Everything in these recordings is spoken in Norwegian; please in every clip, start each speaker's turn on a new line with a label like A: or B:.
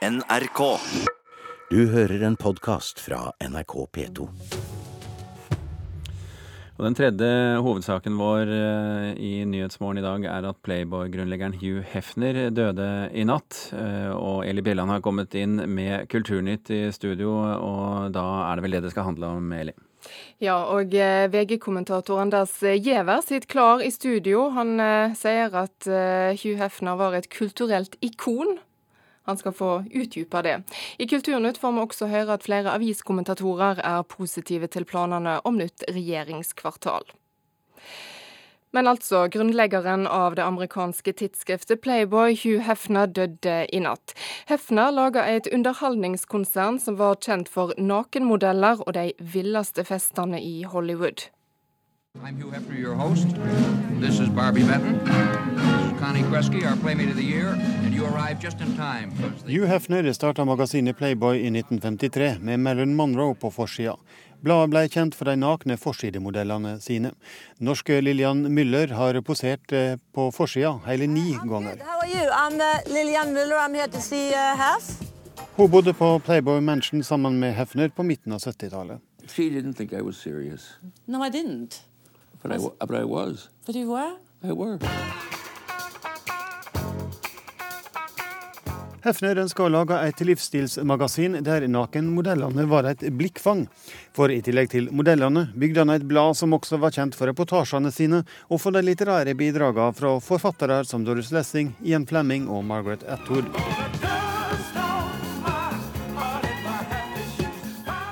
A: NRK.
B: Du hører en podkast fra NRK P2.
C: Og Den tredje hovedsaken vår eh, i Nyhetsmorgen i dag er at Playboy-grunnleggeren Hugh Hefner døde i natt. Eh, og Eli Bjelland har kommet inn med Kulturnytt i studio, og da er det vel det det skal handle om, Eli?
D: Ja, og eh, VG-kommentator Anders Giæver sitter klar i studio. Han sier at Hugh Hefner var et kulturelt ikon. Han skal få utdype det. I Kulturnytt får vi også høre at flere aviskommentatorer er positive til planene om nytt regjeringskvartal. Men altså, grunnleggeren av det amerikanske tidsskriftet Playboy, Hugh Hefner, døde i natt. Hefner laga et underholdningskonsern som var kjent for nakenmodeller og de villeste festene i Hollywood.
E: I'm Hugh Hefner, your host. This is Barbie Benton. Connie Kresge, our Playmate of the Year, and you arrived just in time. the-
F: Hugh Hefner starta magasinet Playboy i 1953 med Marilyn Monroe på forsida. Bladet ble kjent for de nakne forsidemodellene sine. Norske Lillian Müller har posert eh, på forsida hele ni ganger.
G: How are you? I'm Lillian Muller. I'm here to see uh, Hef.
F: Hun bodde på Playboy Mansion sammen med Hefner på midten av 70-tallet.
H: She didn't think I was serious,
G: No, I didn't.
H: but I, but I was.
G: But you were?
H: I were.
F: Hefner ønsker å lage et livsstilsmagasin der nakenmodellene var et blikkfang. For i tillegg til modellene bygde han et blad som også var kjent for reportasjene sine, og for de litterære bidragene fra forfattere som Doris Lessing, Ian Flemming og Margaret Atwood.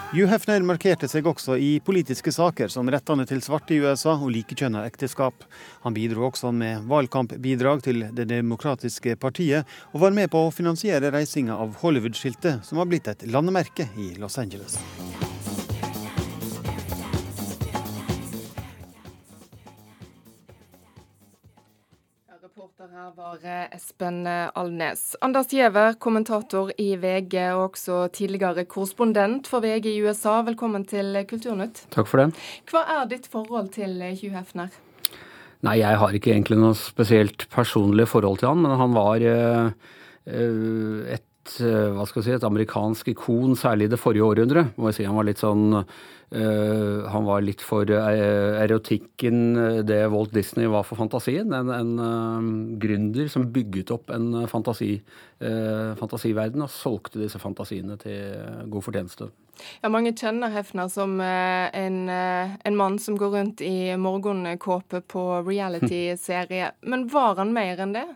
F: Hugh Hefner markerte seg også i politiske saker, som rettene til svarte i USA og likekjønna ekteskap. Han bidro også med valgkampbidrag til Det demokratiske partiet, og var med på å finansiere reisinga av Hollywood-skiltet, som har blitt et landemerke i Los Angeles.
D: Eh, Espen Alnes. Anders Giæver, kommentator i VG og også tidligere korrespondent for VG i USA. Velkommen til Kulturnytt.
I: Takk for det.
D: Hva er ditt forhold til Hugh Hefner?
I: Nei, jeg har ikke egentlig noe spesielt personlig forhold til han, men han var eh, eh, et, hva skal jeg si, et amerikansk ikon, særlig i det forrige århundre. Må jeg si. Han var litt sånn eh, Han var litt for eh, erotikken, eh, det Walt Disney var for fantasien. En, en eh, gründer som bygget opp en eh, fantasi, eh, fantasiverden og solgte disse fantasiene til eh, god fortjeneste.
D: Ja, Mange kjenner Hefner som eh, en, eh, en mann som går rundt i morgenkåpe på reality-serie. Men var han mer enn det?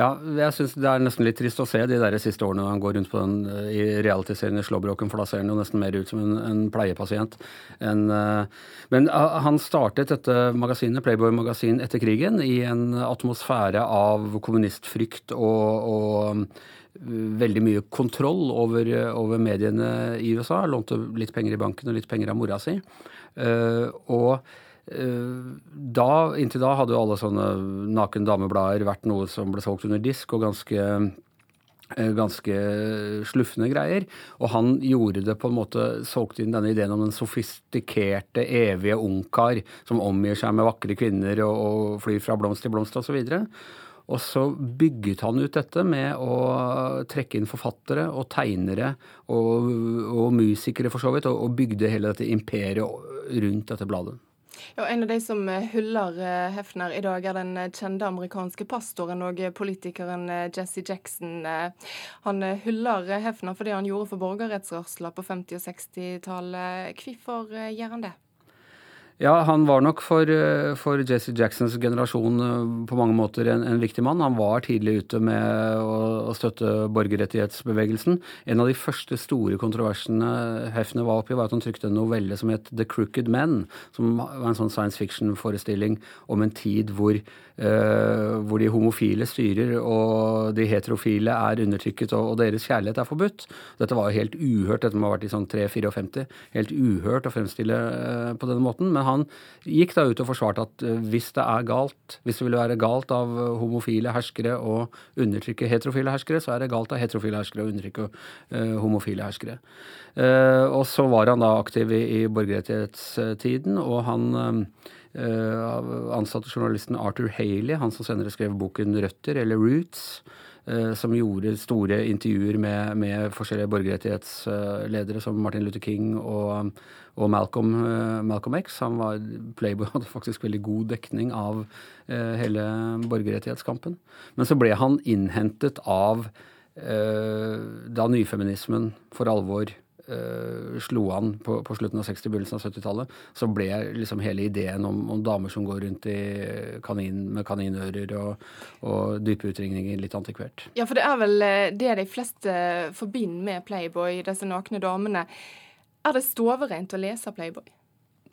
I: Ja, jeg syns det er nesten litt trist å se de der siste årene når han går rundt på den eh, i realityserien i Slåbroken, for da ser han jo nesten mer ut som en, en pleiepasient. En, eh, men eh, han startet dette magasinet, Playboy Magasin, etter krigen i en atmosfære av kommunistfrykt og, og veldig mye kontroll over, over mediene i USA. Lånte litt penger i banken og litt penger av mora si. Og da, inntil da hadde jo alle sånne naken dameblader vært noe som ble solgt under disk, og ganske eh, ganske slufne greier. Og han gjorde det på en måte, solgte inn denne ideen om den sofistikerte, evige ungkar som omgir seg med vakre kvinner og, og flyr fra blomst til blomst osv. Og så bygget han ut dette med å trekke inn forfattere og tegnere og, og musikere, for så vidt, og, og bygde hele dette imperiet rundt dette bladet.
D: Ja, En av de som eh, hyller eh, Hefner i dag, er den eh, kjente amerikanske pastoren og politikeren Jesse Jackson. Han hyller Hefner for det han gjorde for borgerrettsrørsla på 50- og 60-tallet. Hvorfor gjør han det?
I: Ja, han var nok for, eh, for Jesse Jacksons generasjon eh, på mange måter en, en viktig mann. Han var tidlig ute med å, å støtte borgerrettighetsbevegelsen. En av de første store kontroversene Hefner var oppi, var at han trykte en novelle som het The Crooked Men, som var en sånn science fiction-forestilling om en tid hvor, eh, hvor de homofile styrer og de heterofile er undertrykket og, og deres kjærlighet er forbudt. Dette var jo helt uhørt, dette må ha vært i sånn 3-54. Helt uhørt å fremstille eh, på denne måten. men han gikk da ut og forsvarte at eh, hvis det er galt, hvis det ville være galt av eh, homofile herskere å undertrykke heterofile herskere, så er det galt av heterofile herskere å undertrykke eh, homofile herskere. Og så var han da aktiv i, borgerrettighetstiden, og han ansatte journalisten Arthur Haley, han som senere skrev boken 'Røtter', eller 'Roots'. som gjorde store intervjuer med, med forskjellige borgerrettighetsledere som Martin Luther King og, og Malcolm, Malcolm, X. Han var, Playboy hadde faktisk veldig god dekning av hele borgerrettighetskampen. Men så ble han innhentet av da nyfeminismen for alvor eh, slo an på, på, slutten av 60-, begynnelsen av 70-tallet, så ble liksom hele ideen om, om, damer som går rundt kanin, med kaninører og, og dype utringninger litt antikvert.
D: Ja, for det er vel eh, det de fleste forbinder med Playboy, disse nakne damene. Er det stovereint å lese Playboy?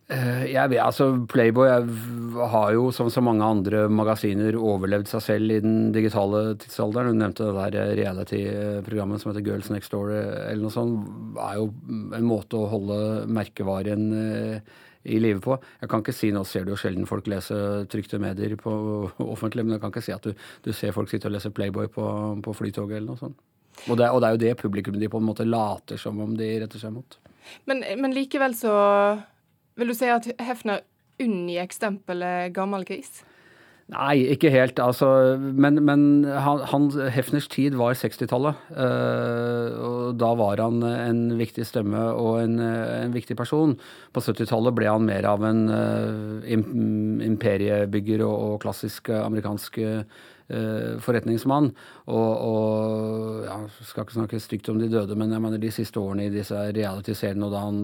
I: Eh, jeg vet, altså Playboy har jo, som så mange andre magasiner, overlevd seg selv i den digitale tidsalderen. Du nevnte det der reality-programmet som heter Girls Next Door, eller noe sånt. er jo en måte å holde merkevaren eh, i live på. Jeg kan ikke si, Nå ser du jo sjelden folk lese trykte medier på offentlig, men jeg kan ikke si at du, du ser folk sitte og lese Playboy på, på flytoget eller noe sånt. Og det, og det, er jo det publikum de på en måte later som om de retter seg mot.
D: Men, men likevel så vil du si at Hefner unngikk stempelet gammel gris?
I: Nei, ikke helt. Altså, men, men han, Hefners tid var 60-tallet. Øh, og da var han en viktig stemme og en, en viktig person. På 70-tallet ble han mer av en øh, imperiebygger og, og klassisk amerikansk uh, forretningsmann. Og, og ja, skal ikke snakke stygt om de døde, men jeg mener de siste årene i disse reality-seriene og da han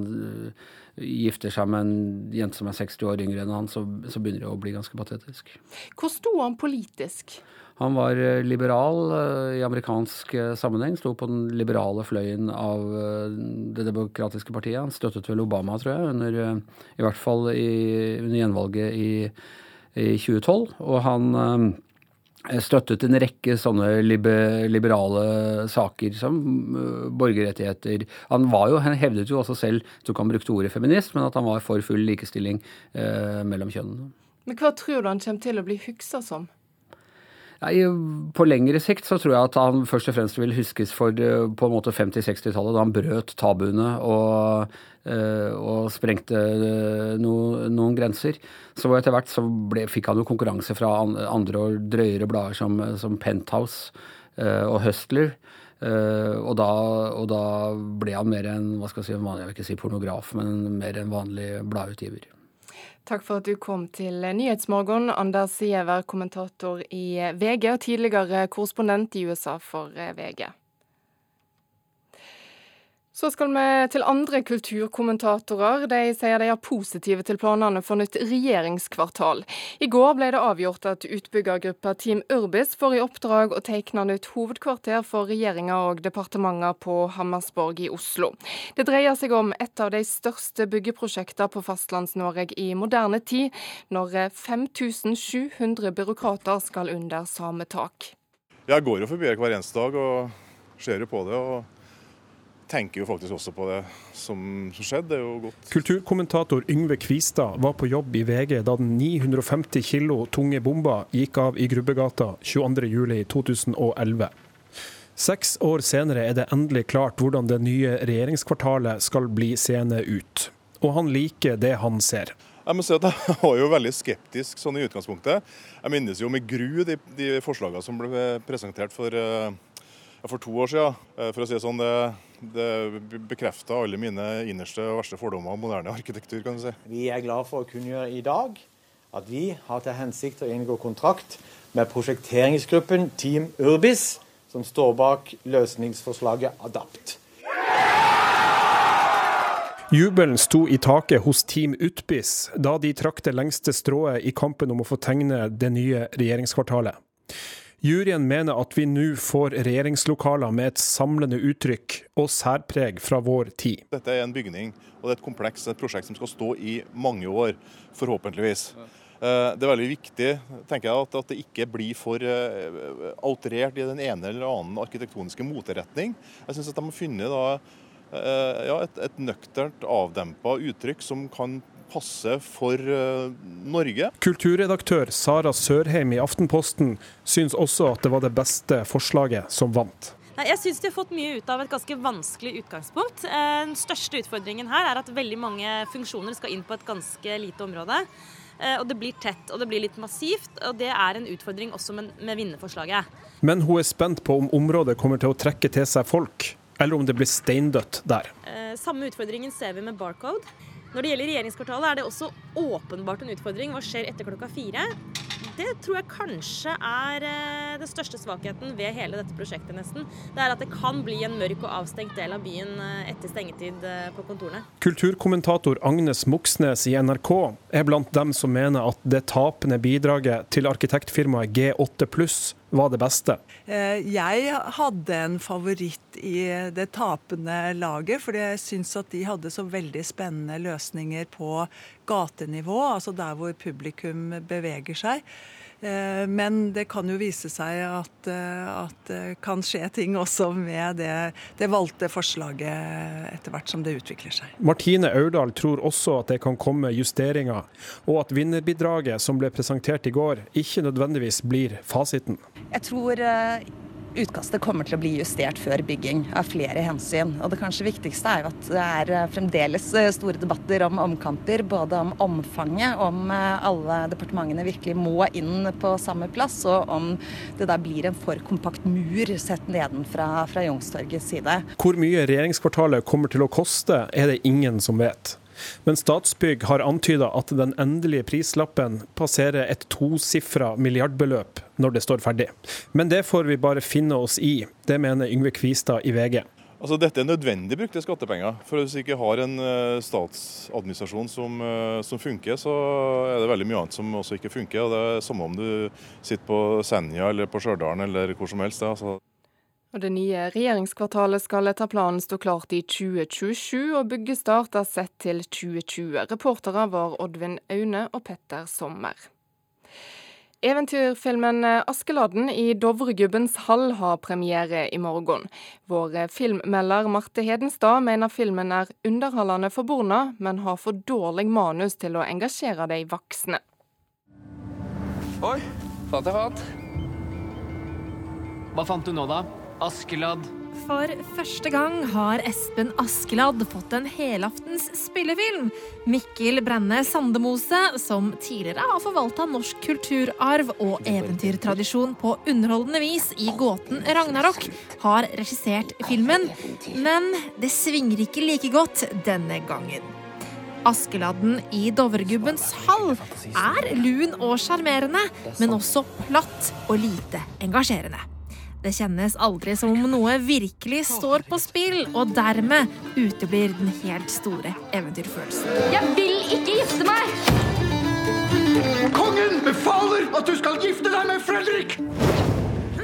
I: gifter seg med en jente som er 60 år yngre enn han, så, så begynner det å bli ganske patetisk.
D: Hvor sto han politisk?
I: Han var eh, liberal i amerikansk sammenheng. Sto på den liberale fløyen av Det demokratiske partiet. Han støttet vel Obama, tror jeg, under, i hvert fall i, under gjenvalget i, i 2012. Og han støttet en rekke sånne liberale saker som uh, borgerrettigheter. Han var jo, han hevdet jo også selv, jeg tror han brukte ordet feminist, men at han var for full likestilling eh, mellom kjønnene.
D: Men hva tror du han kommer til å bli huksa som?
I: Nei, På lengre sikt så tror jeg at han først og fremst vil huskes for eh, på en måte 50-60-tallet, da han brøt tabuene og, eh, og sprengte eh, no, noen grenser. Så etter hvert så ble, fikk han jo konkurranse fra andre og drøyere blader som, som Penthouse og Hustler. og, da, og, da, ble han mer en hva skal jeg si, jeg vil ikke si pornograf, men mer en vanlig bladutgiver.
D: Takk for at du kom til Nyhetsmorgen, Anders Giæver, kommentator i VG og tidligere korrespondent i USA for VG. Så skal vi til andre kulturkommentatorer. De sier de er positive til planene for nytt regjeringskvartal. I går ble det avgjort at utbyggergruppa Team Urbis får i oppdrag å tegne nytt hovedkvarter for regjeringa og departementer på Hammersborg i Oslo. Det dreier seg om et av de største byggeprosjektene på Fastlands-Norge i moderne tid, når 5700 byråkrater skal under samme tak.
A: Jeg går jo forbi hver eneste dag og ser jo på det. og tenker jo faktisk også på det som, som skjedde. Det er jo godt.
J: Kulturkommentator Yngve Kvistad var på jobb i VG da den 950 kilo tunge bomba gikk av i Grubbegata 22.07.2011. Seks år senere er det endelig klart hvordan det nye regjeringskvartalet skal bli seende ut. Og han liker det han ser.
A: Jeg må si at jeg var jo veldig skeptisk sånn i utgangspunktet. Jeg minnes jo med gru de, de forslagene som ble presentert for uh, for to år siden. Eh, for å si det sånn, det, det bekrefter alle mine innerste og verste fordommer om moderne arkitektur. kan du si.
K: Vi er glad for å kunngjøre i dag at vi har til hensikt å inngå kontrakt med prosjekteringsgruppen Team Urbis, som står bak løsningsforslaget Adapt.
J: Jubelen sto i taket hos Team Utbis da de trakk det lengste strået i kampen om å få tegne det nye regjeringskvartalet. Juryen mener at vi nå får regjeringslokaler med et samlende uttrykk og særpreg fra vår tid.
A: Dette er en bygning og det er et kompleks, et prosjekt som skal stå i mange år, forhåpentligvis. Eh, det er veldig viktig tenker jeg, at, det ikke blir for eh, i den ene eller annen arkitektoniske moteretning. Jeg synes at De har funnet da, eh, ja, et, et nøkternt, avdempa uttrykk som kan passe for uh, Norge.
J: Kulturredaktør Sara Sørheim i Aftenposten syns også at det var det beste forslaget som vant.
L: Jeg syns de har fått mye ut av et ganske vanskelig utgangspunkt. Eh, den største utfordringen her er at veldig mange funksjoner skal inn på et ganske lite område. eh, og det blir tett og det blir litt massivt. Og det er en utfordring også med, med vinnerforslaget.
J: Men hun er spent på om området kommer til å trekke til seg folk, eller om det blir steindødt der.
L: Eh, samme utfordringen ser vi med Barcode. Når det gjelder regjeringskvartalet, er det også åpenbart en utfordring. Hva skjer etter klokka fire? Det tror jeg kanskje er eh, den største svakheten ved hele dette prosjektet, nesten. Det er at det kan bli en mørk og avstengt del av byen eh, etter stengetid eh, på kontorene.
J: Kulturkommentator Agnes Moxnes i NRK er blant dem som mener at det tapende bidraget til arkitektfirmaet G8 pluss var det beste?
M: Jeg hadde en favoritt i det tapende laget, fordi jeg syns at de hadde så veldig spennende løsninger på gatenivå, altså der hvor publikum beveger seg. Men det kan jo vise seg at, at det kan skje ting også med det, det, valgte forslaget etter hvert som det utvikler seg.
J: Martine Aurdal tror også at det kan komme justeringer, og at vinnerbidraget som ble presentert i går, ikke nødvendigvis blir fasiten.
N: Jeg tror utkastet kommer til å bli justert før bygging, av flere hensyn. Og det kanskje viktigste er jo at det er fremdeles store debatter om omkamper. Både om omfanget, om alle departementene virkelig må inn på samme plass, og om det da blir en for kompakt mur sett nedenfra fra Youngstorgets side.
J: Hvor mye regjeringskvartalet kommer til å koste, er det ingen som vet. Men Statsbygg har antyda at den endelige prislappen passerer et tosifra milliardbeløp når det står ferdig. Men det får vi bare finne oss i. Det mener Yngve Kvistad i VG.
A: Altså, dette er nødvendig brukte skattepenger. For Hvis vi ikke har en statsadministrasjon som, som, funker, så er det veldig mye annet som også ikke funker. og Det er samme om du sitter på Senja eller på Stjørdal eller hvor som helst. Altså.
D: Og Det nye regjeringskvartalet skal etter planen stå klart i 2027, og byggestart er sett til 2020. Reportere var Oddvin Aune og Petter Sommer. Eventyrfilmen 'Askeladden' i Dovregubbens hall har premiere i morgen. Vår filmmelder Marte Hedenstad mener filmen er underholdende for barna, men har for dårlig manus til å engasjere de voksne.
O: Oi, fant jeg fant.
P: Hva fant du nå, da? Askeladd.
Q: For første gang har Espen Askeladd fått en helaftens spillefilm. Mikkel Brenne Sandemose, som tidligere har forvalta norsk kulturarv og eventyrtradisjon på underholdende vis i gåten Ragnarok, har regissert filmen. Men det svinger ikke like godt denne gangen. Askeladden i Dovregubbens hall er lun og sjarmerende, men også platt og lite engasjerende. Det kjennes aldri som om noe virkelig står på spill, og dermed uteblir den helt store eventyrfølelsen.
R: Jeg vil ikke gifte meg!
S: Kongen befaler at du skal gifte deg med Fredrik!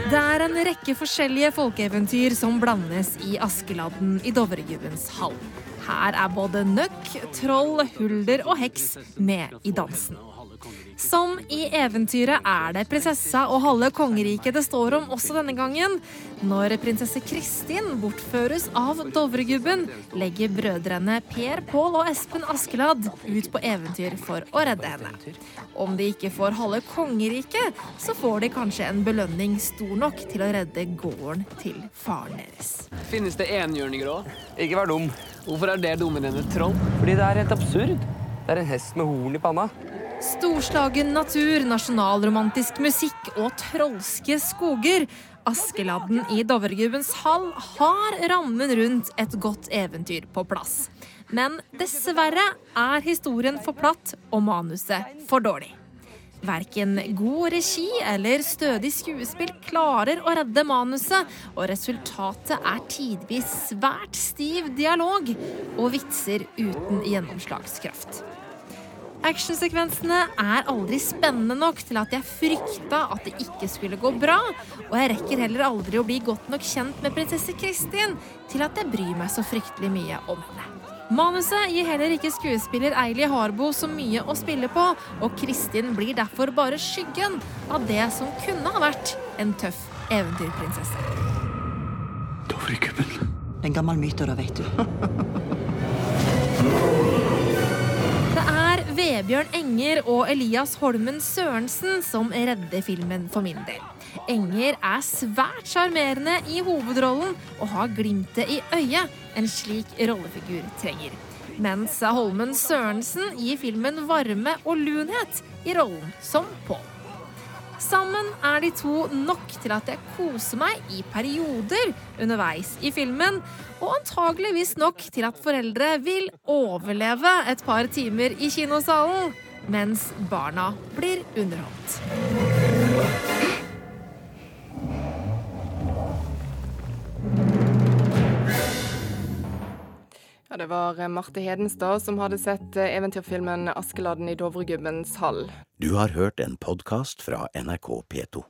Q: Det er en rekke forskjellige folkeeventyr som blandes i Askeladden i Dovregubbens hall. Her er både nøkk, troll, hulder og heks med i dansen. Som i eventyret er det prinsessa og halve kongeriket det står om også denne gangen. Når prinsesse Kristin bortføres av Dovregubben, legger brødrene Per Pål og Espen Askeladd ut på eventyr for å redde henne. Om de ikke får halve kongeriket, så får de kanskje en belønning stor nok til å redde gården til faren deres.
P: Finnes det enhjørninger òg?
O: Ikke vær dum.
P: Hvorfor er det dummere enn et troll?
O: Fordi det er helt absurd. Det er en hest med horn i panna.
Q: Storslagen natur, nasjonalromantisk musikk og trolske skoger. Askeladden i Dovregubbens hall har rammen rundt et godt eventyr på plass. Men dessverre er historien for platt og manuset for dårlig. Verken god regi eller stødig skuespill klarer å redde manuset, og resultatet er tidvis svært stiv dialog og vitser uten gjennomslagskraft. Actionsekvensene er aldri spennende nok til at jeg frykta at det ikke skulle gå bra, og jeg rekker heller aldri å bli godt nok kjent med prinsesse Kristin til at jeg bryr meg så fryktelig mye om henne. Manuset gir heller ikke skuespiller Eili Harbo så mye å spille på, og Kristin blir derfor bare skyggen av det som kunne ha vært en tøff eventyrprinsesse.
T: Er en gammel myte, da, vet du.
Q: Vebjørn Enger og Elias Holmen Sørensen som redder filmen for min del. Enger er svært sjarmerende i hovedrollen og har glimtet i øyet en slik rollefigur trenger. mens Holmen Sørensen gir filmen varme og lunhet i rollen som Pål. Sammen er de to nok til at jeg koser meg i perioder underveis i filmen, og antageligvis nok til at foreldre vil overleve et par timer i kinosalen, mens barna blir underholdt.
D: Det var Marte Hedenstad som hadde sett eh, eventyrfilmen 'Askeladden i Dovregubbens hall'.
B: Du har hørt en podkast fra NRK P2.